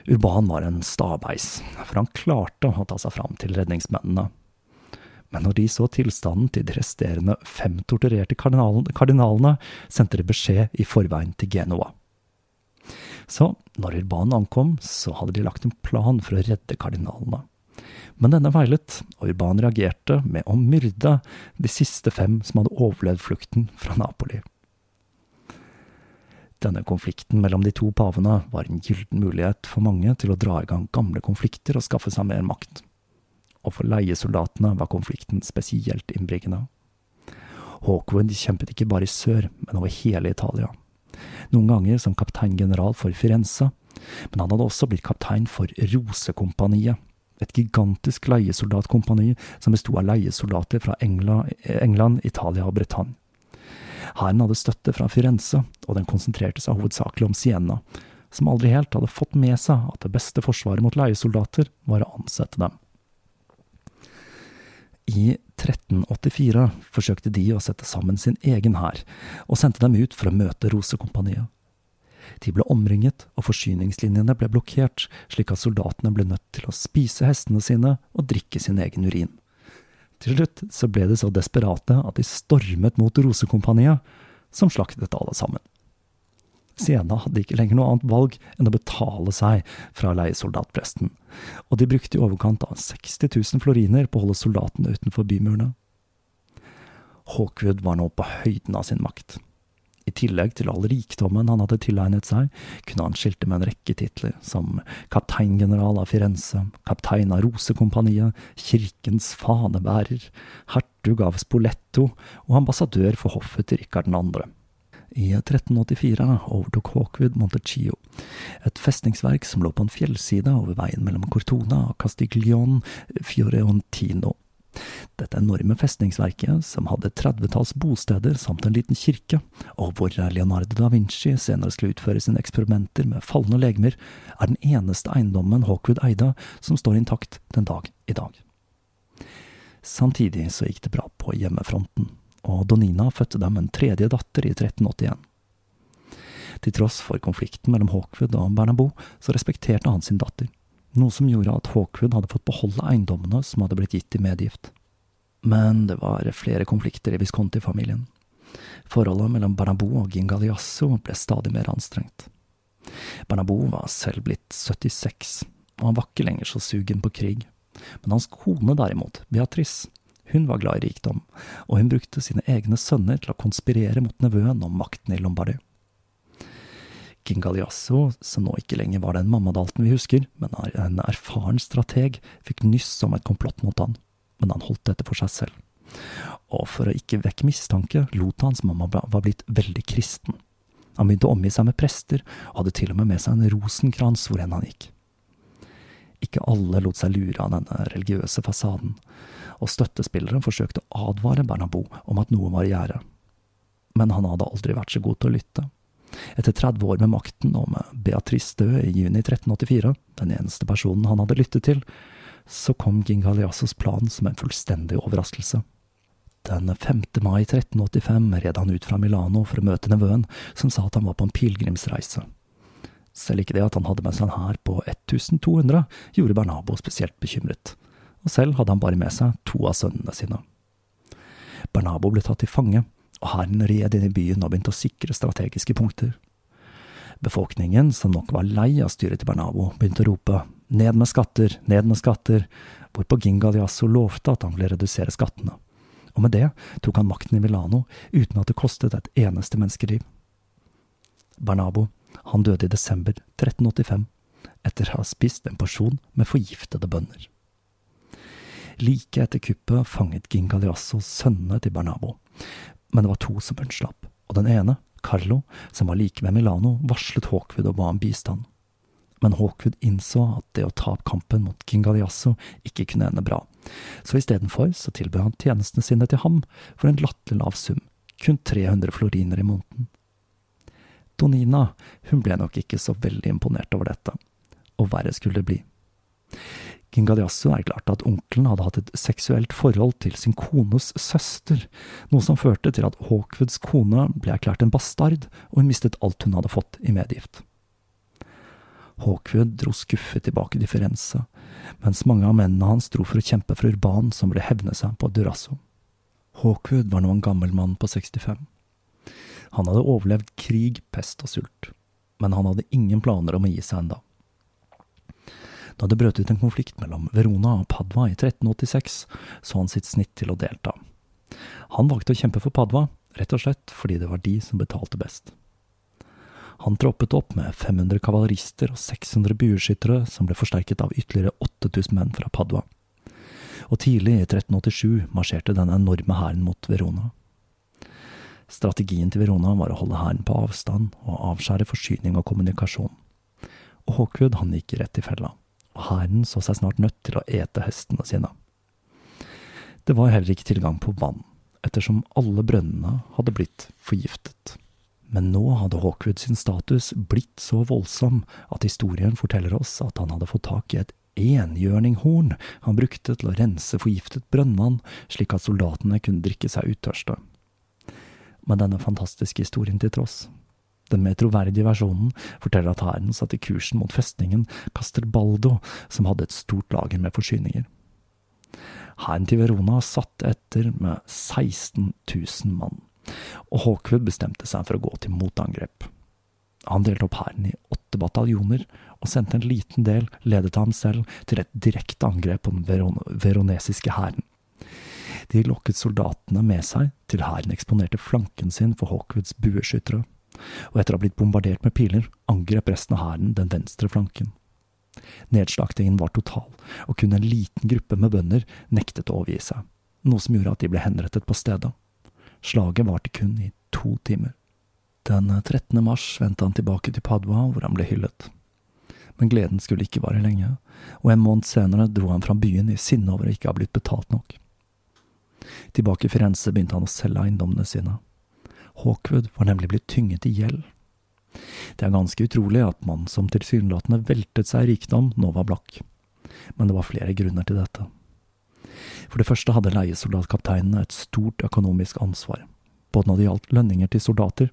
Urban var en stabeis, for han klarte å ta seg fram til redningsmennene. Men når de så tilstanden til de resterende fem torturerte kardinalene, sendte de beskjed i forveien til Genoa. Så når Urban ankom, så hadde de lagt en plan for å redde kardinalene. Men denne veilet, og Urban reagerte med å myrde de siste fem som hadde overlevd flukten fra Napoli. Denne konflikten mellom de to pavene var en gylden mulighet for mange til å dra i gang gamle konflikter og skaffe seg mer makt. Og for leiesoldatene var konflikten spesielt innbringende. Hawkwood kjempet ikke bare i sør, men over hele Italia. Noen ganger som kapteingeneral for Firenze, men han hadde også blitt kaptein for Rosekompaniet, et gigantisk leiesoldatkompani som besto av leiesoldater fra England, England, Italia og Bretagne. Hæren hadde støtte fra Firenze, og den konsentrerte seg hovedsakelig om Siena, som aldri helt hadde fått med seg at det beste forsvaret mot leiesoldater var å ansette dem. I 1384 forsøkte de å sette sammen sin egen hær, og sendte dem ut for å møte Rosekompaniet. De ble omringet, og forsyningslinjene ble blokkert, slik at soldatene ble nødt til å spise hestene sine og drikke sin egen urin. Til slutt så ble de så desperate at de stormet mot Rosekompaniet, som slaktet alle sammen. Siena hadde ikke lenger noe annet valg enn å betale seg fra leiesoldatpresten, og de brukte i overkant av 60 000 floriner på å holde soldatene utenfor bymurene. Hawkwood var nå på høyden av sin makt. I tillegg til all rikdommen han hadde tilegnet seg, kunne han skilte med en rekke titler, som kapteingeneral av Firenze, kaptein av Rosekompaniet, kirkens fanebærer, hertug av Spoletto og ambassadør for hoffet til Rikard 2. I 1384 overtok Hawkwood Montecchio, et festningsverk som lå på en fjellside over veien mellom Cortona og Castiglion Fioreontino. Dette enorme festningsverket, som hadde tredvetalls bosteder samt en liten kirke, og hvor Leonardo da Vinci senere skulle utføre sine eksperimenter med falne legemer, er den eneste eiendommen Hawkwood eide som står intakt den dag i dag. Samtidig så gikk det bra på hjemmefronten, og Donina fødte dem en tredje datter i 1381. Til tross for konflikten mellom Hawkwood og Bernabou, så respekterte han sin datter noe som gjorde at Hawkwood hadde fått beholde eiendommene som hadde blitt gitt i medgift. Men det var flere konflikter i Visconti-familien. Forholdet mellom Bernabou og Gingaliasso ble stadig mer anstrengt. Bernabou var selv blitt 76, og han var ikke lenger så sugen på krig. Men hans kone derimot, Beatrice, hun var glad i rikdom, og hun brukte sine egne sønner til å konspirere mot nevøen om makten i Lombardi. King Galeasso, som nå ikke lenger var den mammadalten vi husker, men er en erfaren strateg, fikk nyss om et komplott mot han, men han holdt dette for seg selv. Og for å ikke vekke mistanke, lot hans mamma var blitt veldig kristen. Han begynte å omgi seg med prester, og hadde til og med med seg en rosenkrans hvor enn han gikk. Ikke alle lot seg lure av denne religiøse fasaden, og støttespilleren forsøkte å advare Bernabou om at noe var i gjære. Men han hadde aldri vært så god til å lytte. Etter 30 år med makten og med Beatrice død i juni 1384, den eneste personen han hadde lyttet til, så kom Gingaliassos plan som en fullstendig overraskelse. Den 5. mai 1385 red han ut fra Milano for å møte nevøen, som sa at han var på en pilegrimsreise. Selv ikke det at han hadde med seg en hær på 1200, gjorde Bernabo spesielt bekymret, og selv hadde han bare med seg to av sønnene sine. Bernabo ble tatt til fange, og hæren red inn i byen og begynte å sikre strategiske punkter. Befolkningen, som nok var lei av styret til Bernabo, begynte å rope ned med skatter, ned med skatter, hvorpå Gingaliasso lovte at han ville redusere skattene. Og med det tok han makten i Milano uten at det kostet et eneste menneskeliv. Bernabo, han døde i desember 1385, etter å ha spist en porsjon med forgiftede bønner. Like etter kuppet fanget Gingaliasso sønnene til Bernabo, men det var to som unnslapp, og den ene, Carlo, som var like ved Milano, varslet Hawkwood og ba om bistand. Men Hawkwood innså at det å ta opp kampen mot King Galeasso ikke kunne ende bra, så istedenfor så tilbød han tjenestene sine til ham for en latterlig lav sum, kun 300 floriner i måneden. Donina, hun ble nok ikke så veldig imponert over dette, og verre skulle det bli. Gingaliasso erklærte at onkelen hadde hatt et seksuelt forhold til sin kones søster, noe som førte til at Hawkwoods kone ble erklært en bastard, og hun mistet alt hun hadde fått i medgift. Hawkwood dro skuffet tilbake til Firenze, mens mange av mennene hans dro for å kjempe for Urban, som ville hevne seg på Durasso. Hawkwood var nå en gammel mann på 65. Han hadde overlevd krig, pest og sult, men han hadde ingen planer om å gi seg enda. Da det brøt ut en konflikt mellom Verona og Padva i 1386, så han sitt snitt til å delta. Han valgte å kjempe for Padva, rett og slett fordi det var de som betalte best. Han troppet opp med 500 kavalerister og 600 bueskyttere, som ble forsterket av ytterligere 8000 menn fra Padua. Og tidlig i 1387 marsjerte den enorme hæren mot Verona. Strategien til Verona var å holde hæren på avstand og avskjære forsyning og kommunikasjon. Og Hawkwood han gikk rett i fella, og hæren så seg snart nødt til å ete hestene sine. Det var heller ikke tilgang på vann, ettersom alle brønnene hadde blitt forgiftet. Men nå hadde Hawkwood sin status blitt så voldsom at historien forteller oss at han hadde fått tak i et enhjørninghorn han brukte til å rense forgiftet brønnvann, slik at soldatene kunne drikke seg uttørste. Men denne fantastiske historien til tross, den mer troverdige versjonen forteller at hæren satte kursen mot festningen Castelbaldo, som hadde et stort lager med forsyninger. Hæren til Verona satt etter med 16 000 mann og Hawkwood bestemte seg for å gå til motangrep. Han delte opp hæren i åtte bataljoner, og sendte en liten del, ledet av ham selv, til et direkte angrep på den veron veronesiske hæren. De lokket soldatene med seg til hæren eksponerte flanken sin for Hawkwoods bueskyttere, og etter å ha blitt bombardert med piler, angrep resten av hæren den venstre flanken. Nedslaktingen var total, og kun en liten gruppe med bønder nektet å overgi seg, noe som gjorde at de ble henrettet på stedet. Slaget varte kun i to timer. Den 13. mars vendte han tilbake til Padua, hvor han ble hyllet. Men gleden skulle ikke vare lenge, og en måned senere dro han fra byen i sinne over å ikke ha blitt betalt nok. Tilbake i Firenze begynte han å selge eiendommene sine. Hawkwood var nemlig blitt tynget i gjeld. Det er ganske utrolig at mannen som tilsynelatende veltet seg i rikdom, nå var blakk. Men det var flere grunner til dette. For det første hadde leiesoldatkapteinene et stort økonomisk ansvar, både når det gjaldt lønninger til soldater,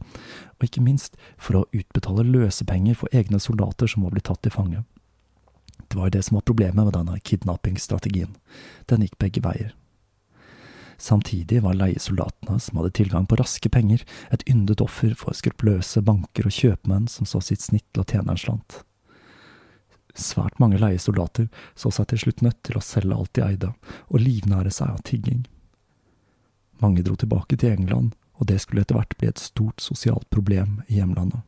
og ikke minst for å utbetale løsepenger for egne soldater som var blitt tatt til fange. Det var jo det som var problemet med denne kidnappingsstrategien. Den gikk begge veier. Samtidig var leiesoldatene, som hadde tilgang på raske penger, et yndet offer for skrupløse banker og kjøpmenn som så sitt snitt til å tjene en slant. Svært mange leiesoldater så seg til slutt nødt til å selge alt de eide, og livnære seg av tigging. Mange dro tilbake til England, og det skulle etter hvert bli et stort sosialt problem i hjemlandet.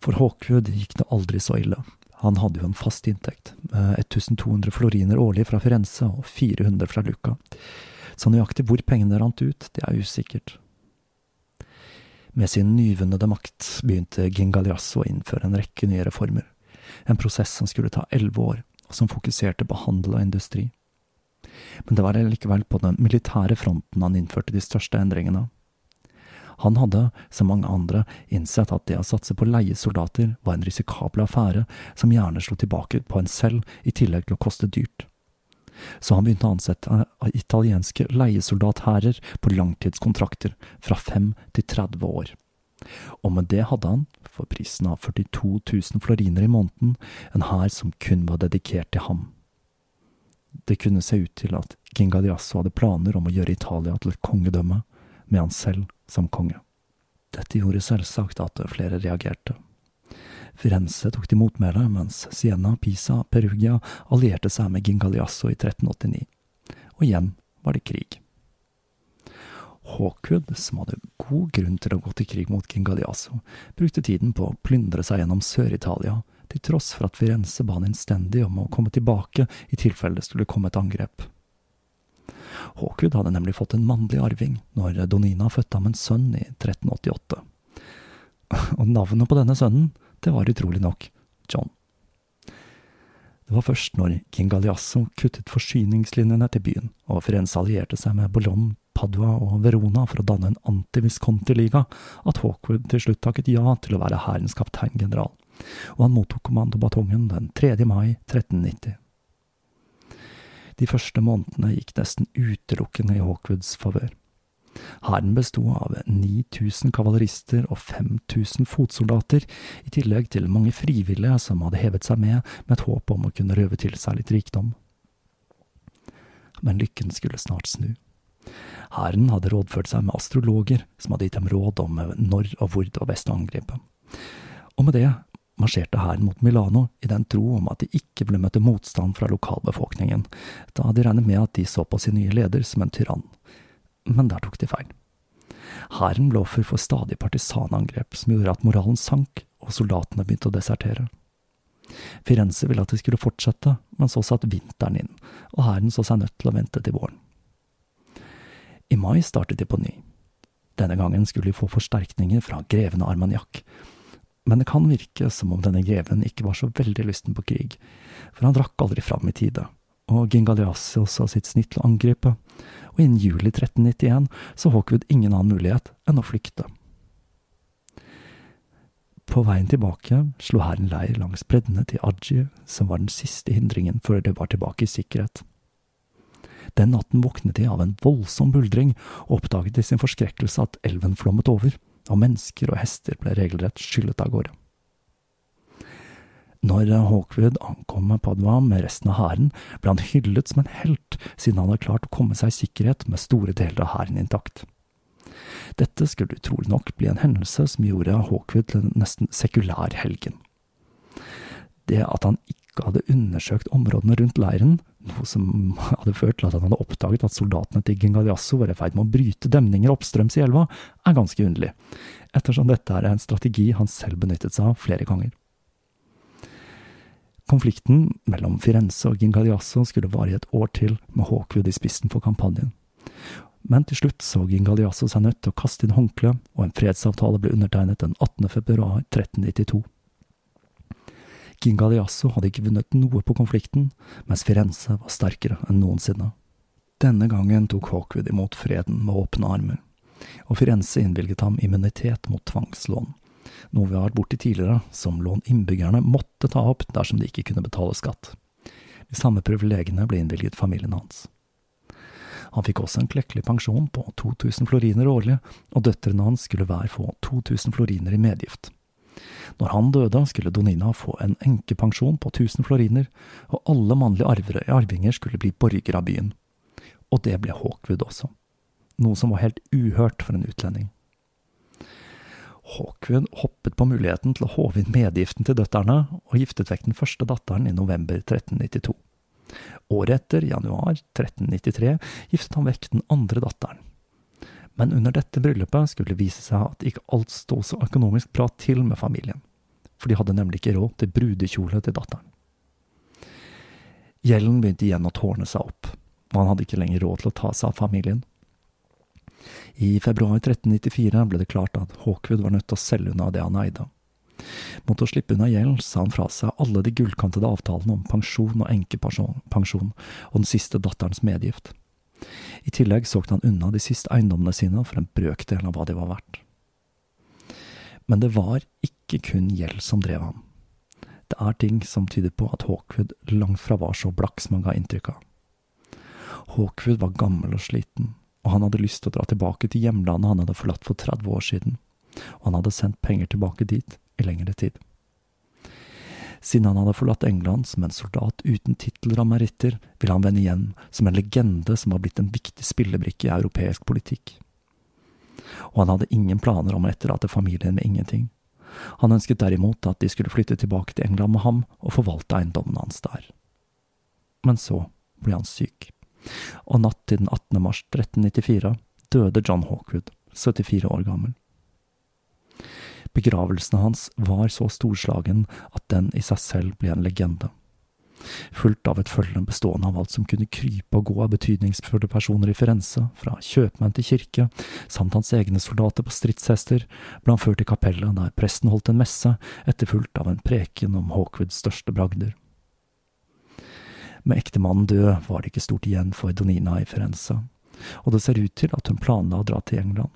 For Hawkwood gikk det aldri så ille. Han hadde jo en fast inntekt, med 1200 floriner årlig fra Firenze og 400 fra Lucca. Så nøyaktig hvor pengene rant ut, det er usikkert. Med sin nyvunnede makt begynte Gingaliasso å innføre en rekke nye reformer en prosess som skulle ta elleve år, og som fokuserte på handel og industri. Men det var likevel på den militære fronten han innførte de største endringene. Han hadde, som mange andre, innsett at det å satse på leiesoldater var en risikabel affære som gjerne slo tilbake på en selv, i tillegg til å koste dyrt. Så han begynte å ansette italienske leiesoldathærer på langtidskontrakter fra fem til 30 år. Og med det hadde han, for prisen av 42 000 floriner i måneden, en hær som kun var dedikert til ham. Det kunne se ut til at Gingadiasso hadde planer om å gjøre Italia til et kongedømme, med han selv som konge. Dette gjorde selvsagt at flere reagerte. Firenze tok til motmæle, mens Siena, Pisa, Perugia allierte seg med Gingaliasso i 1389. Og igjen var det krig. Hawkwood, som hadde god grunn til å gå til krig mot Gingaliasso, brukte tiden på å plyndre seg gjennom Sør-Italia, til tross for at Firenze ba han innstendig om å komme tilbake i tilfelle det skulle komme et angrep. Hawkwood hadde nemlig fått en mannlig arving når Donina fødte ham en sønn i 1388. *laughs* Og navnet på denne sønnen, det var utrolig nok John. Det var først når King Galeasso kuttet forsyningslinjene til byen, og Firenze allierte seg med Bologna, Padua og Verona for å danne en anti-Visconti-liga, at Hawkwood til slutt takket ja til å være hærens kapteingeneral, og han mottok kommandobatongen den 3. mai 1390. De første månedene gikk nesten utelukkende i Hawkwoods favør. Hæren besto av 9000 kavalerister og 5000 fotsoldater, i tillegg til mange frivillige som hadde hevet seg med med et håp om å kunne røve til seg litt rikdom. Men lykken skulle snart snu. Hæren hadde rådført seg med astrologer, som hadde gitt dem råd om når og hvor det var best å angripe. Og med det marsjerte hæren mot Milano i den tro om at de ikke ville møte motstand fra lokalbefolkningen, da de regnet med at de så på sin nye leder som en tyrann. Men der tok de feil. Hæren ble offer for stadig partisanangrep som gjorde at moralen sank og soldatene begynte å desertere. Firenze ville at de skulle fortsette, men så satt vinteren inn, og hæren så seg nødt til å vente til våren. I mai startet de på ny. Denne gangen skulle de få forsterkninger fra greven av Armagnac. Men det kan virke som om denne greven ikke var så veldig lysten på krig, for han drakk aldri fram i tide, og Gingaliassi også sitt snitt til å angripe, og innen juli 1391 så Hawkwood ingen annen mulighet enn å flykte. På veien tilbake slo hæren leir langs breddene til Aji, som var den siste hindringen før de var tilbake i sikkerhet. Den natten våknet de av en voldsom buldring og oppdaget i sin forskrekkelse at elven flommet over, og mennesker og hester ble regelrett skyllet av gårde. Når Hawkwood ankom Padua med resten av hæren, ble han hyllet som en helt, siden han hadde klart å komme seg i sikkerhet med store deler av hæren intakt. Dette skulle utrolig nok bli en hendelse som gjorde Hawkwood til en nesten sekulær helgen. Det at han ikke hadde undersøkt områdene rundt leiren, noe som hadde ført til at han hadde oppdaget at soldatene til Gingaliasso var i ferd med å bryte demninger oppstrøms i elva, er ganske underlig, ettersom dette er en strategi han selv benyttet seg av flere ganger. Konflikten mellom Firenze og Gingaliasso skulle vare i et år til, med Hawkwood i spissen for kampanjen. Men til slutt så Gingaliasso seg nødt til å kaste inn håndkleet, og en fredsavtale ble undertegnet den 18. februar 1392. Gingaliasso hadde ikke vunnet noe på konflikten, mens Firenze var sterkere enn noensinne. Denne gangen tok Hawkwood imot freden med åpne armer, og Firenze innvilget ham immunitet mot tvangslån noe vi har vært borti tidligere, som lån innbyggerne måtte ta opp dersom de ikke kunne betale skatt. De samme privilegiene ble innvilget familien hans. Han fikk også en klekkelig pensjon på 2000 floriner årlig, og døtrene hans skulle hver få 2000 floriner i medgift. Når han døde, skulle Donina få en enkepensjon på 1000 floriner, og alle mannlige arvinger skulle bli borgere av byen. Og det ble Hawkwood også, noe som var helt uhørt for en utlending. Hawkwood hoppet på muligheten til å håve inn medgiften til døtterne, og giftet vekk den første datteren i november 1392. Året etter, januar 1393, giftet han vekk den andre datteren. Men under dette bryllupet skulle det vise seg at ikke alt sto så økonomisk bra til med familien, for de hadde nemlig ikke råd til brudekjole til datteren. Gjelden begynte igjen å tårne seg opp, og han hadde ikke lenger råd til å ta seg av familien. I februar 1394 ble det klart at Hawkwood var nødt til å selge unna det han eide. Mot å slippe unna gjeld sa han fra seg alle de gullkantede avtalene om pensjon og enkepensjon og den siste datterens medgift. I tillegg solgte han unna de siste eiendommene sine for en brøkdel av hva de var verdt. Men det var ikke kun gjeld som drev ham. Det er ting som tyder på at Hawkwood langt fra var så blakk som han ga inntrykk av. Hawkwood var gammel og sliten, og han hadde lyst til å dra tilbake til hjemlandet han hadde forlatt for 30 år siden, og han hadde sendt penger tilbake dit i lengre tid. Siden han hadde forlatt England som en soldat uten titler og meritter, ville han vende hjem som en legende som var blitt en viktig spillebrikke i europeisk politikk. Og han hadde ingen planer om å etterlate familien med ingenting. Han ønsket derimot at de skulle flytte tilbake til England med ham og forvalte eiendommen hans der. Men så ble han syk og natt til den 18. mars 1394 døde John Hawkwood, 74 år gammel. Begravelsen hans var så storslagen at den i seg selv ble en legende. Fulgt av et følge bestående av alt som kunne krype og gå av betydningsfulle personer i Firenze, fra kjøpmenn til kirke, samt hans egne soldater på stridshester, ble han ført til kapellet der presten holdt en messe, etterfulgt av en preken om Hawkwoods største bragder. Med ektemannen død var det ikke stort igjen for Donina i Firenze, og det ser ut til at hun planla å dra til England.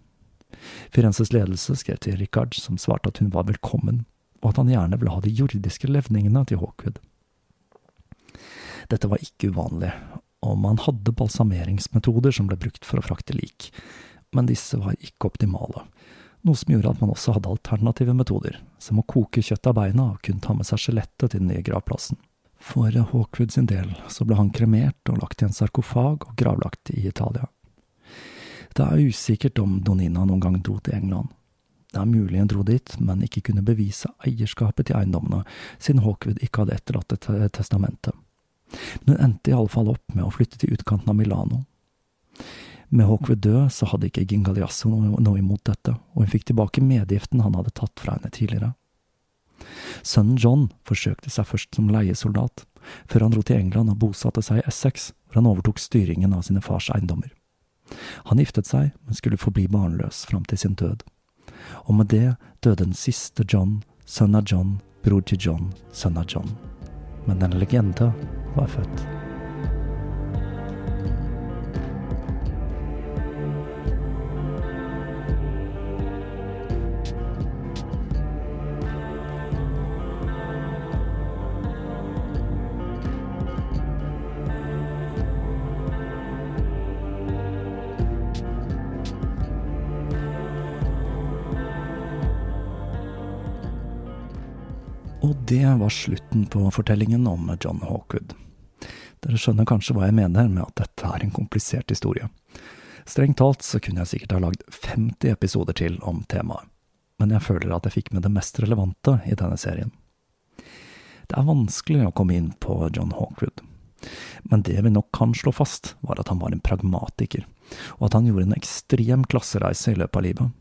Firenzes ledelse skrev til Richard, som svarte at hun var velkommen, og at han gjerne ville ha de jordiske levningene til Hawkwood. Dette var ikke uvanlig, og man hadde balsameringsmetoder som ble brukt for å frakte lik, men disse var ikke optimale, noe som gjorde at man også hadde alternative metoder, som å koke kjøtt av beina og kun ta med seg skjelettet til den nye gravplassen. For Hawkwood sin del så ble han kremert og lagt i en sarkofag og gravlagt i Italia. Det er usikkert om Donina noen gang dro til England. Det er mulig hun dro dit, men ikke kunne bevise eierskapet til eiendommene, siden Hawkwood ikke hadde etterlatt et testamente. Men hun endte i alle fall opp med å flytte til utkanten av Milano. Med Hawkwood død så hadde ikke Gingaliasso noe imot dette, og hun fikk tilbake medgiften han hadde tatt fra henne tidligere. Sønnen John forsøkte seg først som leiesoldat, før han dro til England og bosatte seg i Essex, hvor han overtok styringen av sine fars eiendommer. Han giftet seg, men skulle forbli barnløs fram til sin død. Og med det døde den siste John, sønn av John, bror til John, sønn av John. Men en legende var født. Det var slutten på fortellingen om John Hawkwood. Dere skjønner kanskje hva jeg mener med at dette er en komplisert historie. Strengt talt så kunne jeg sikkert ha lagd 50 episoder til om temaet, men jeg føler at jeg fikk med det mest relevante i denne serien. Det er vanskelig å komme inn på John Hawkwood, men det vi nok kan slå fast, var at han var en pragmatiker, og at han gjorde en ekstrem klassereise i løpet av livet.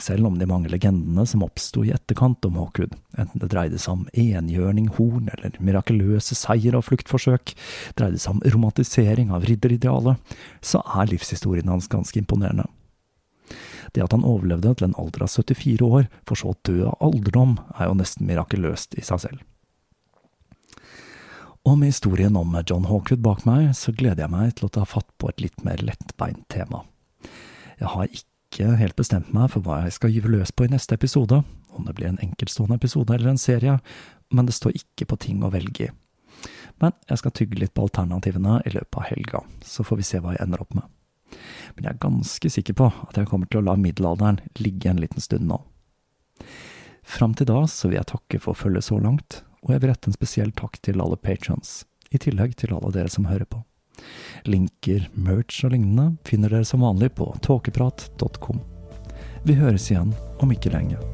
Selv om de mange legendene som oppsto i etterkant om Hawkwood, enten det dreide seg om enhjørning, horn eller mirakuløse seier og fluktforsøk, dreide seg om romantisering av ridderidealet, så er livshistorien hans ganske imponerende. Det at han overlevde til en alder av 74 år, for så å dø av alderdom, er jo nesten mirakuløst i seg selv. Og med historien om John Hawkwood bak meg, så gleder jeg meg til å ta fatt på et litt mer lettbeint tema. Jeg har ikke ikke helt bestemt meg for hva jeg skal gyve løs på i neste episode, om det blir en enkeltstående episode eller en serie, men det står ikke på ting å velge i. Men jeg skal tygge litt på alternativene i løpet av helga, så får vi se hva jeg ender opp med. Men jeg er ganske sikker på at jeg kommer til å la middelalderen ligge en liten stund nå. Fram til da så vil jeg takke for følget så langt, og jeg vil rette en spesiell takk til alle patrons, i tillegg til alle dere som hører på. Linker, merch og lignende finner dere som vanlig på tåkeprat.com. Vi høres igjen om ikke lenge.